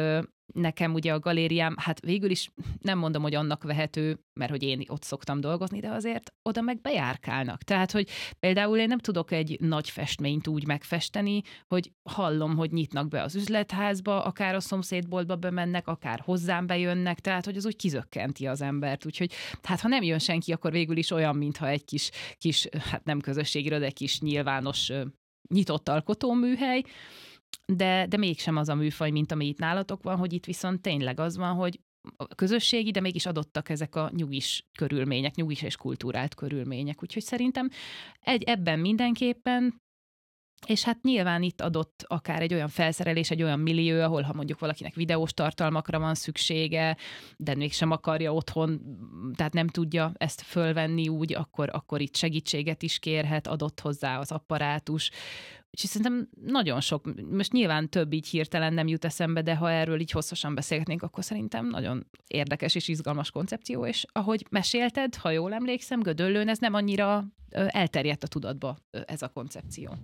nekem ugye a galériám, hát végül is nem mondom, hogy annak vehető, mert hogy én ott szoktam dolgozni, de azért oda meg bejárkálnak. Tehát, hogy például én nem tudok egy nagy festményt úgy megfesteni, hogy hallom, hogy nyitnak be az üzletházba, akár a szomszédboltba bemennek, akár hozzám bejönnek, tehát, hogy az úgy kizökkenti az embert. Úgyhogy, hát ha nem jön senki, akkor végül is olyan, mintha egy kis, kis hát nem közösségről, de egy kis nyilvános nyitott alkotóműhely, de, de mégsem az a műfaj, mint ami itt nálatok van, hogy itt viszont tényleg az van, hogy közösségi, de mégis adottak ezek a nyugis körülmények, nyugis és kultúrált körülmények. Úgyhogy szerintem egy, ebben mindenképpen és hát nyilván itt adott akár egy olyan felszerelés, egy olyan millió, ahol ha mondjuk valakinek videós tartalmakra van szüksége, de mégsem akarja otthon, tehát nem tudja ezt fölvenni úgy, akkor, akkor itt segítséget is kérhet, adott hozzá az apparátus. És szerintem nagyon sok, most nyilván több így hirtelen nem jut eszembe, de ha erről így hosszasan beszélgetnénk, akkor szerintem nagyon érdekes és izgalmas koncepció, és ahogy mesélted, ha jól emlékszem, Gödöllőn ez nem annyira elterjedt a tudatba ez a koncepció.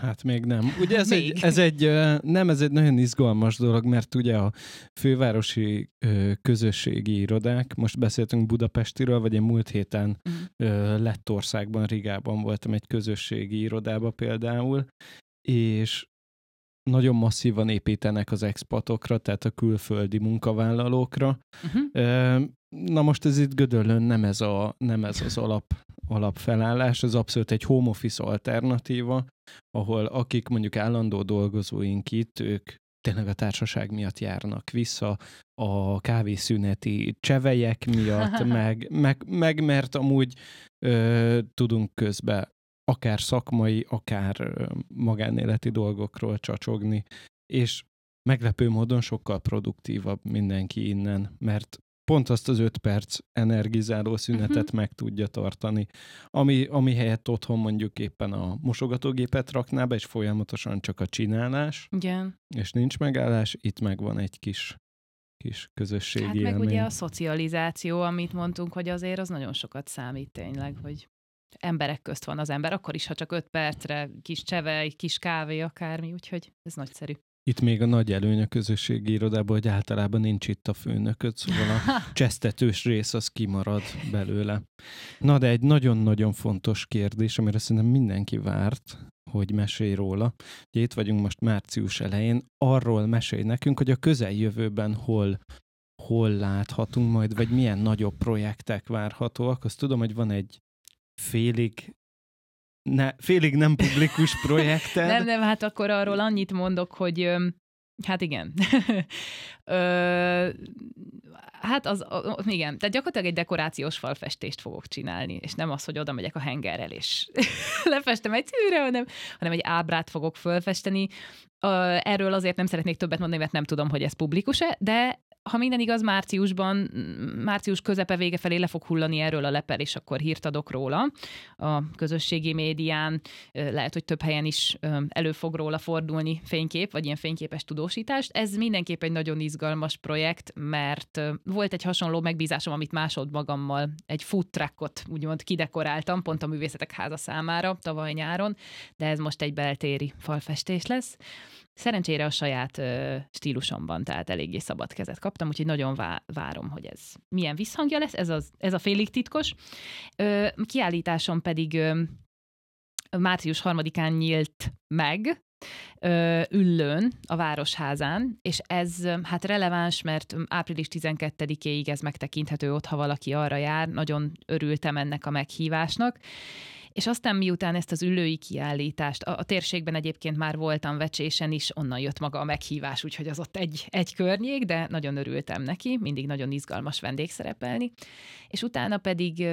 Hát még nem. Ugye ez, még. Egy, ez egy, nem, ez egy nagyon izgalmas dolog, mert ugye a fővárosi közösségi irodák, most beszéltünk Budapestiről, vagy én múlt héten uh-huh. Lettországban, Rigában voltam egy közösségi irodába például, és nagyon masszívan építenek az expatokra, tehát a külföldi munkavállalókra. Uh-huh. Na most ez itt Gödöllön nem ez, a, nem ez az alap, alapfelállás, ez abszolút egy home office alternatíva, ahol akik mondjuk állandó dolgozóink itt, ők tényleg a társaság miatt járnak vissza, a kávészüneti csevelyek miatt, meg, meg, meg mert amúgy ö, tudunk közben akár szakmai, akár magánéleti dolgokról csacsogni, és meglepő módon sokkal produktívabb mindenki innen, mert pont azt az öt perc energizáló szünetet uh-huh. meg tudja tartani, ami, ami helyett otthon mondjuk éppen a mosogatógépet rakná be, és folyamatosan csak a csinálás, Igen. és nincs megállás, itt megvan egy kis kis közösségi hát meg ugye a szocializáció, amit mondtunk, hogy azért az nagyon sokat számít tényleg, hogy emberek közt van az ember, akkor is, ha csak öt percre, kis cseve, kis kávé, akármi, úgyhogy ez nagyszerű. Itt még a nagy előny a közösségi irodában, hogy általában nincs itt a főnököd, szóval a csesztetős rész az kimarad belőle. Na de egy nagyon-nagyon fontos kérdés, amire szerintem mindenki várt, hogy mesélj róla. Ugye itt vagyunk most március elején, arról mesélj nekünk, hogy a közeljövőben hol hol láthatunk majd, vagy milyen nagyobb projektek várhatóak. Azt tudom, hogy van egy félig ne, félig nem publikus projekted. nem, nem, hát akkor arról annyit mondok, hogy hát igen. Ö, hát az, igen, tehát gyakorlatilag egy dekorációs falfestést fogok csinálni, és nem az, hogy oda megyek a hengerrel, és lefestem egy tűre, hanem, hanem egy ábrát fogok fölfesteni. Erről azért nem szeretnék többet mondani, mert nem tudom, hogy ez publikus-e, de ha minden igaz, márciusban, március közepe vége felé le fog hullani erről a lepel, és akkor hírt adok róla a közösségi médián. Lehet, hogy több helyen is elő fog róla fordulni fénykép, vagy ilyen fényképes tudósítást. Ez mindenképp egy nagyon izgalmas projekt, mert volt egy hasonló megbízásom, amit másod magammal, egy food truckot úgymond kidekoráltam, pont a művészetek háza számára tavaly nyáron, de ez most egy beltéri falfestés lesz. Szerencsére a saját ö, stílusomban, tehát eléggé szabad kezet kaptam, úgyhogy nagyon vá- várom, hogy ez milyen visszhangja lesz, ez, az, ez a félig titkos. Ö, kiállításom pedig ö, március harmadikán nyílt meg, Üllőn, a Városházán, és ez hát releváns, mert április 12-éig ez megtekinthető ott, ha valaki arra jár. Nagyon örültem ennek a meghívásnak És aztán miután ezt az ülői kiállítást, a, a térségben egyébként már voltam vecsésen is, onnan jött maga a meghívás, úgyhogy az ott egy, egy környék, de nagyon örültem neki, mindig nagyon izgalmas vendégszerepelni. És utána pedig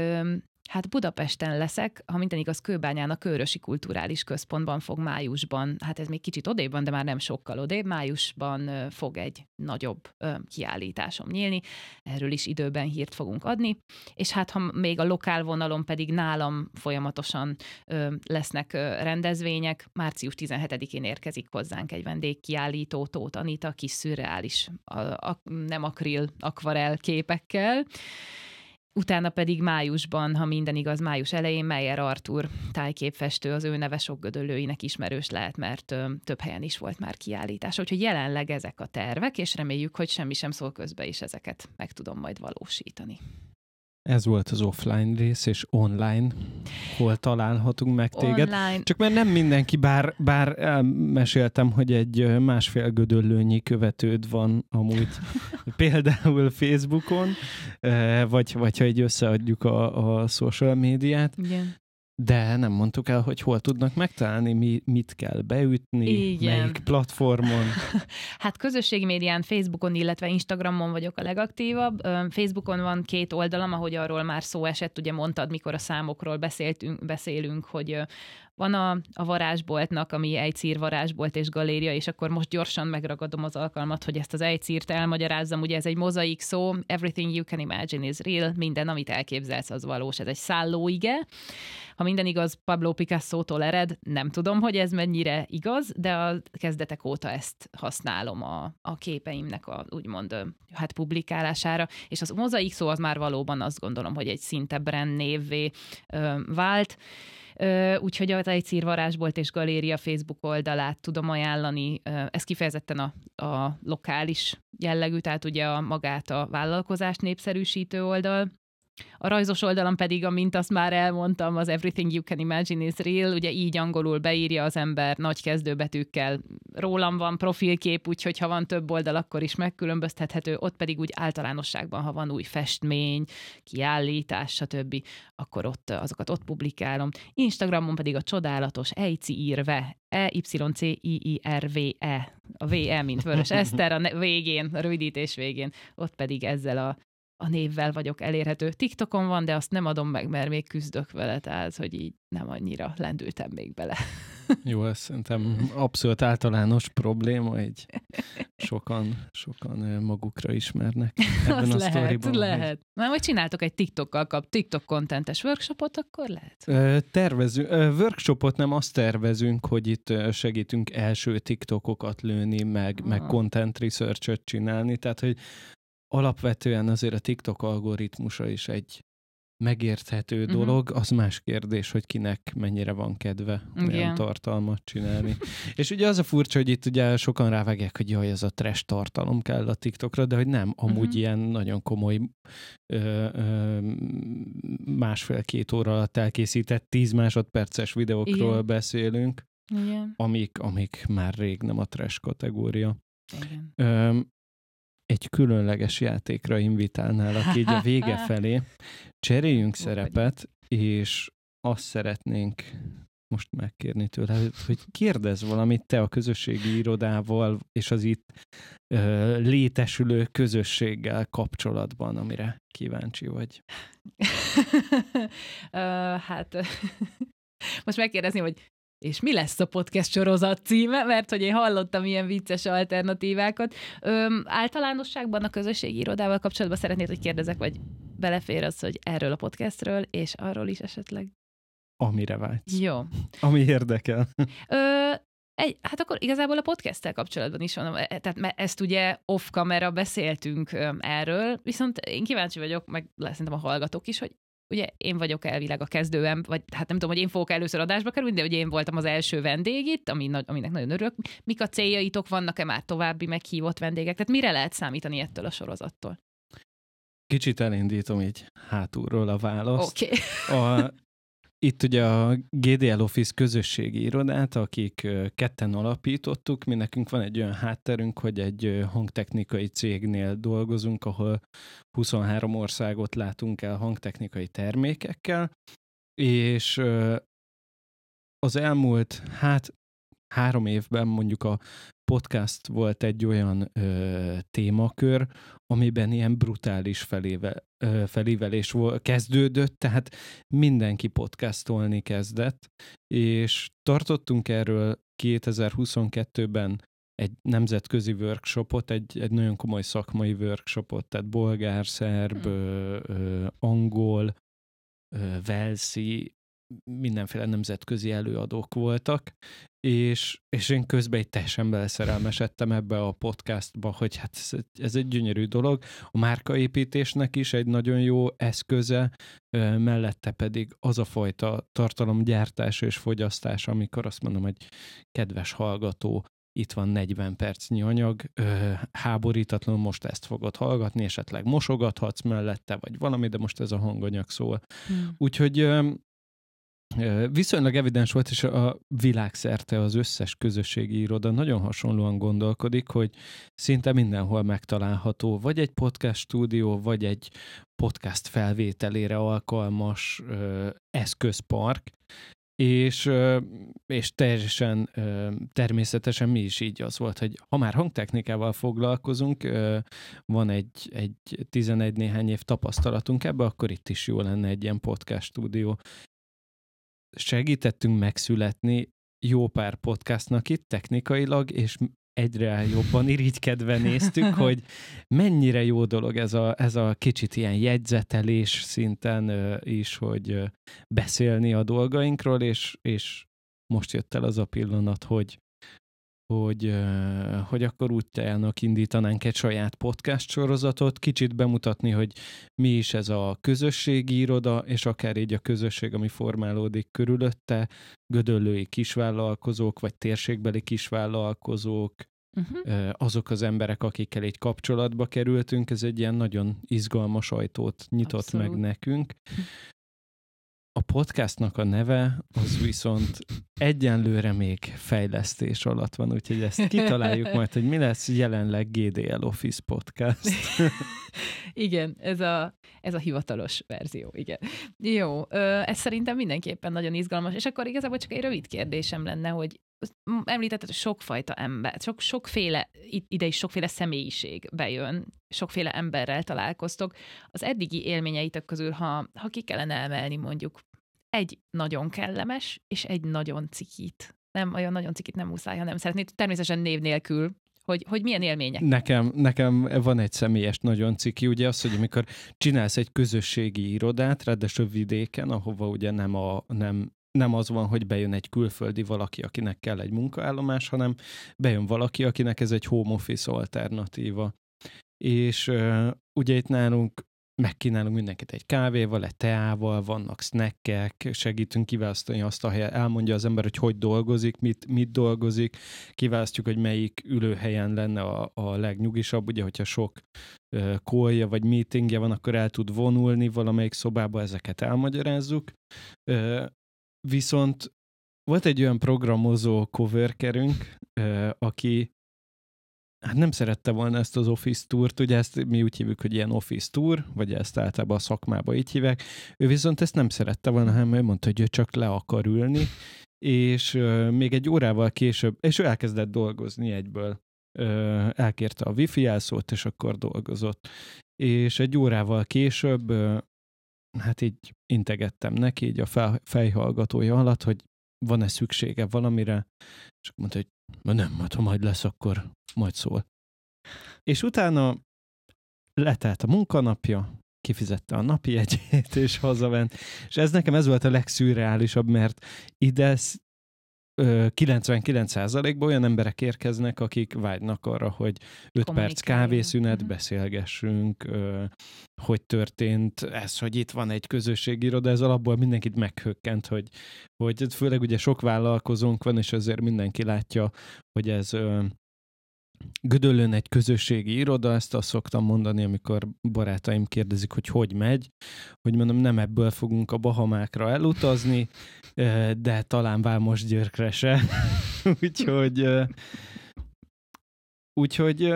Hát Budapesten leszek, ha minden igaz, Kőbányán a Körösi Kulturális Központban fog májusban, hát ez még kicsit odébb van, de már nem sokkal odébb, májusban fog egy nagyobb kiállításom nyílni, erről is időben hírt fogunk adni, és hát ha még a lokál vonalon pedig nálam folyamatosan lesznek rendezvények, március 17-én érkezik hozzánk egy vendégkiállító, Tóth Anita, kis szürreális, a, a, nem akril, akvarel képekkel, Utána pedig májusban, ha minden igaz, május elején Meyer Artur tájképfestő, az ő neve sok gödöllőinek ismerős lehet, mert ö, több helyen is volt már kiállítás. Úgyhogy jelenleg ezek a tervek, és reméljük, hogy semmi sem szól közbe, és ezeket meg tudom majd valósítani. Ez volt az offline rész, és online, hol találhatunk meg téged. Online. Csak mert nem mindenki, bár, bár meséltem, hogy egy másfél gödöllőnyi követőd van amúgy például Facebookon, vagy, vagy ha egy összeadjuk a, a social médiát, Igen. De nem mondtuk el, hogy hol tudnak megtalálni, mi, mit kell beütni, Igen. melyik platformon. hát közösségi médián, Facebookon, illetve Instagramon vagyok a legaktívabb. Facebookon van két oldalam, ahogy arról már szó esett, ugye mondtad, mikor a számokról beszéltünk, beszélünk, hogy van a, a varázsboltnak, ami Ejcír varázsbolt és galéria, és akkor most gyorsan megragadom az alkalmat, hogy ezt az Ejcírt elmagyarázzam. Ugye ez egy mozaik szó, everything you can imagine is real, minden, amit elképzelsz, az valós. Ez egy szállóige. Ha minden igaz, Pablo Picasso-tól ered, nem tudom, hogy ez mennyire igaz, de a kezdetek óta ezt használom a, a képeimnek a úgymond hát publikálására, és az mozaik szó az már valóban azt gondolom, hogy egy szinte brand névvé vált. Úgyhogy a Tejcír Varázsbolt és Galéria Facebook oldalát tudom ajánlani. Ez kifejezetten a, a lokális jellegű, tehát ugye a magát a vállalkozást népszerűsítő oldal. A rajzos oldalon pedig, amint azt már elmondtam, az Everything You Can Imagine is Real, ugye így angolul beírja az ember nagy kezdőbetűkkel. Rólam van profilkép, úgyhogy ha van több oldal, akkor is megkülönböztethető, ott pedig úgy általánosságban, ha van új festmény, kiállítás, stb., akkor ott azokat ott publikálom. Instagramon pedig a csodálatos Ejci írve, E-Y-C-I-I-R-V-E, a V-E, mint Vörös Eszter, a végén, a rövidítés végén, ott pedig ezzel a a névvel vagyok elérhető. TikTokon van, de azt nem adom meg, mert még küzdök vele, tehát hogy így nem annyira lendültem még bele. Jó, ez szerintem abszolút általános probléma, egy sokan, sokan magukra ismernek ebben Az a lehet, sztoriban. lehet. Hogy... Na, vagy csináltok egy TikTokkal kap, TikTok kontentes workshopot, akkor lehet. Tervezünk, workshopot nem azt tervezünk, hogy itt segítünk első TikTokokat lőni, meg, ah. meg content research csinálni, tehát hogy alapvetően azért a TikTok algoritmusa is egy megérthető uh-huh. dolog, az más kérdés, hogy kinek mennyire van kedve Igen. olyan tartalmat csinálni. És ugye az a furcsa, hogy itt ugye sokan rávágják, hogy jaj, ez a trash tartalom kell a TikTokra, de hogy nem, amúgy uh-huh. ilyen nagyon komoly ö, ö, másfél-két óra alatt elkészített tíz másodperces videókról Igen. beszélünk, Igen. Amik, amik már rég nem a trash kategória. Igen. Ö, egy különleges játékra invitálnálak így a vége felé. Cseréljünk szerepet, és azt szeretnénk most megkérni tőle, hogy kérdezz valamit te a közösségi irodával és az itt ö, létesülő közösséggel kapcsolatban, amire kíváncsi vagy. hát most megkérdezni, hogy és mi lesz a podcast sorozat címe, mert hogy én hallottam ilyen vicces alternatívákat. Öm, általánosságban a közösségi irodával kapcsolatban szeretnéd, hogy kérdezek, vagy belefér az, hogy erről a podcastről, és arról is esetleg? Amire vágysz. Jó. Ami érdekel. Ö, egy, hát akkor igazából a podcasttel kapcsolatban is van, e, tehát ezt ugye off-kamera beszéltünk erről, viszont én kíváncsi vagyok, meg szerintem a hallgatók is, hogy ugye én vagyok elvileg a kezdőem, vagy hát nem tudom, hogy én fogok először adásba kerülni, de ugye én voltam az első vendég itt, ami, aminek nagyon örülök. Mik a céljaitok, vannak-e már további meghívott vendégek? Tehát mire lehet számítani ettől a sorozattól? Kicsit elindítom így hátulról a választ. Oké. Okay. Itt ugye a GDL Office közösségi irodát, akik ketten alapítottuk, mi nekünk van egy olyan hátterünk, hogy egy hangtechnikai cégnél dolgozunk, ahol 23 országot látunk el hangtechnikai termékekkel, és az elmúlt, hát három évben mondjuk a podcast volt egy olyan ö, témakör, amiben ilyen brutális feléve, ö, felévelés volt, kezdődött, tehát mindenki podcastolni kezdett, és tartottunk erről 2022-ben egy nemzetközi workshopot, egy, egy nagyon komoly szakmai workshopot, tehát bolgár, szerb, hmm. ö, ö, angol, ö, velszi, mindenféle nemzetközi előadók voltak, és, és én közben egy teljesen beleszerelmesedtem ebbe a podcastba, hogy hát ez, ez egy gyönyörű dolog. A márkaépítésnek is egy nagyon jó eszköze, mellette pedig az a fajta tartalomgyártás és fogyasztás, amikor azt mondom, hogy kedves hallgató, itt van 40 percnyi anyag, háborítatlanul most ezt fogod hallgatni, esetleg mosogathatsz mellette, vagy valami, de most ez a hanganyag szól. Hmm. Úgyhogy viszonylag evidens volt, és a világszerte az összes közösségi iroda nagyon hasonlóan gondolkodik, hogy szinte mindenhol megtalálható vagy egy podcast stúdió, vagy egy podcast felvételére alkalmas ö, eszközpark, és, és teljesen természetesen mi is így az volt, hogy ha már hangtechnikával foglalkozunk, van egy, egy 11 néhány év tapasztalatunk ebbe, akkor itt is jó lenne egy ilyen podcast stúdió segítettünk megszületni jó pár podcastnak itt technikailag, és egyre jobban irigykedve néztük, hogy mennyire jó dolog ez a, ez a kicsit ilyen jegyzetelés szinten is, hogy beszélni a dolgainkról, és, és most jött el az a pillanat, hogy hogy, hogy akkor úgy teljenek indítanánk egy saját podcast sorozatot, kicsit bemutatni, hogy mi is ez a közösségi iroda, és akár így a közösség, ami formálódik körülötte, gödöllői kisvállalkozók, vagy térségbeli kisvállalkozók, uh-huh. azok az emberek, akikkel egy kapcsolatba kerültünk, ez egy ilyen nagyon izgalmas ajtót nyitott Abszolút. meg nekünk. A podcastnak a neve az viszont egyenlőre még fejlesztés alatt van, úgyhogy ezt kitaláljuk majd, hogy mi lesz jelenleg GDL Office Podcast. igen, ez a, ez a hivatalos verzió, igen. Jó, ez szerintem mindenképpen nagyon izgalmas, és akkor igazából csak egy rövid kérdésem lenne, hogy említetted, hogy sokfajta ember, sok, sokféle, ide is sokféle személyiség bejön, sokféle emberrel találkoztok. Az eddigi élményeitek közül, ha, ha ki kellene emelni mondjuk egy nagyon kellemes, és egy nagyon cikit. Nem, olyan nagyon cikit nem muszáj, hanem szeretnéd természetesen név nélkül, hogy, hogy milyen élmények? Nekem, nekem van egy személyes nagyon ciki, ugye az, hogy amikor csinálsz egy közösségi irodát, ráadásul vidéken, ahova ugye nem, a, nem, nem az van, hogy bejön egy külföldi valaki, akinek kell egy munkaállomás, hanem bejön valaki, akinek ez egy home office alternatíva. És ugye itt nálunk megkínálunk mindenkit egy kávéval, egy teával, vannak snackek, segítünk kiválasztani azt a helyet, elmondja az ember, hogy hogy dolgozik, mit, mit dolgozik, kiválasztjuk, hogy melyik ülőhelyen lenne a, a legnyugisabb, ugye, hogyha sok uh, vagy meetingje van, akkor el tud vonulni valamelyik szobába, ezeket elmagyarázzuk. Viszont volt egy olyan programozó coworkerünk, uh, aki hát nem szerette volna ezt az office tourt, ugye ezt mi úgy hívjuk, hogy ilyen office tour, vagy ezt általában a szakmában így hívják. Ő viszont ezt nem szerette volna, hanem ő mondta, hogy ő csak le akar ülni, és még egy órával később, és ő elkezdett dolgozni egyből. Uh, elkérte a wifi jelszót, és akkor dolgozott. És egy órával később hát így integettem neki, így a fejhallgatója alatt, hogy van-e szüksége valamire, és akkor mondta, hogy nem, hát ha majd lesz, akkor majd szól. És utána letelt a munkanapja, kifizette a napi jegyét, és hazament. És ez nekem ez volt a legszürreálisabb, mert ide 99%-ban olyan emberek érkeznek, akik vágynak arra, hogy 5 perc kávészünet, uh-huh. beszélgessünk, hogy történt ez, hogy itt van egy közösségiroda, ez alapból mindenkit meghökkent, hogy, hogy főleg ugye sok vállalkozónk van, és azért mindenki látja, hogy ez Gödöllőn egy közösségi iroda, ezt azt szoktam mondani, amikor barátaim kérdezik, hogy hogy megy, hogy mondom, nem ebből fogunk a Bahamákra elutazni, de talán Vámos Györkre se. úgyhogy úgyhogy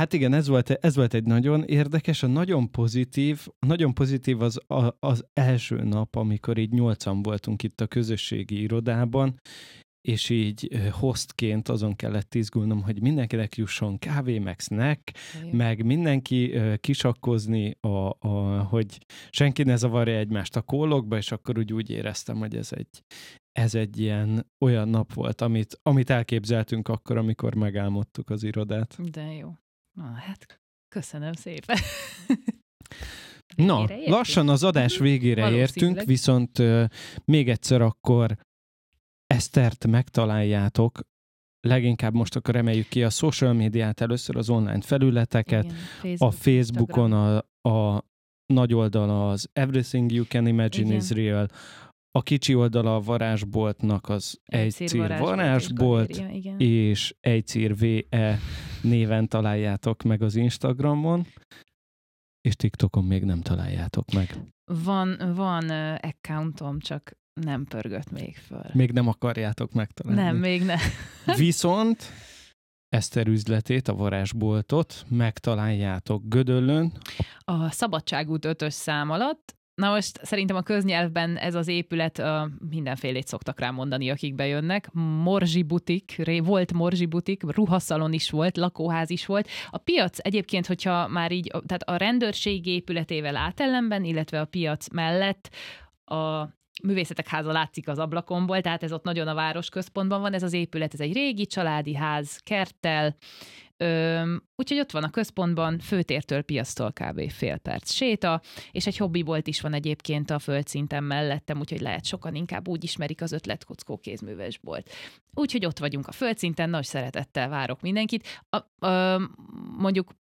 Hát igen, ez volt, ez volt egy nagyon érdekes, a nagyon pozitív, a nagyon pozitív az a, az első nap, amikor így nyolcan voltunk itt a közösségi irodában, és így hostként azon kellett izgulnom, hogy mindenkinek jusson kávé, meg snack, Jó. meg mindenki kisakkozni, a, a, hogy senki ne zavarja egymást a kólokba, és akkor úgy, úgy éreztem, hogy ez egy, ez egy ilyen olyan nap volt, amit, amit elképzeltünk akkor, amikor megálmodtuk az irodát. De jó. Na, hát köszönöm szépen. Na, lassan az adás végére értünk, viszont uh, még egyszer akkor Esztert megtaláljátok, leginkább most akkor emeljük ki a social médiát, először az online felületeket, Igen, Facebook, a Facebookon a, a nagy oldala az Everything You Can Imagine Igen. is Real, a kicsi oldala a varázsboltnak az egy cír varázsbolt, és, és egy cír VE néven találjátok meg az Instagramon, és TikTokon még nem találjátok meg. Van, van accountom, csak nem pörgött még föl. Még nem akarjátok megtalálni. Nem, még nem. Viszont Eszter üzletét, a varázsboltot megtaláljátok Gödöllön. A Szabadságút ötös szám alatt, Na most szerintem a köznyelvben ez az épület uh, mindenfélét szoktak rá mondani, akik bejönnek. Morzsi butik, volt Morzsi butik, ruhaszalon is volt, lakóház is volt. A piac egyébként, hogyha már így, tehát a rendőrség épületével átellenben, illetve a piac mellett a művészetek háza látszik az ablakomból, tehát ez ott nagyon a város központban van, ez az épület, ez egy régi családi ház, kerttel, úgyhogy ott van a központban, főtértől piasztól kb. fél perc séta, és egy hobbibolt is van egyébként a földszinten mellettem, úgyhogy lehet sokan inkább úgy ismerik az ötletkockó kézművesbolt. Úgyhogy ott vagyunk a földszinten, nagy szeretettel várok mindenkit. A, a, mondjuk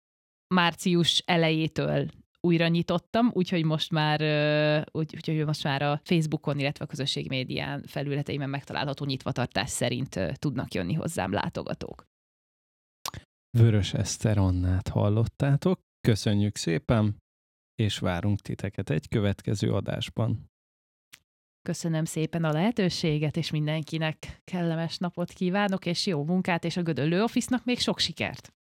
március elejétől újra nyitottam, úgyhogy most már, úgy, úgyhogy most már a Facebookon, illetve a közösségi médián felületeimen megtalálható nyitvatartás szerint tudnak jönni hozzám látogatók. Vörös Eszter Annát hallottátok. Köszönjük szépen, és várunk titeket egy következő adásban. Köszönöm szépen a lehetőséget, és mindenkinek kellemes napot kívánok, és jó munkát, és a Gödöllő Office-nak még sok sikert!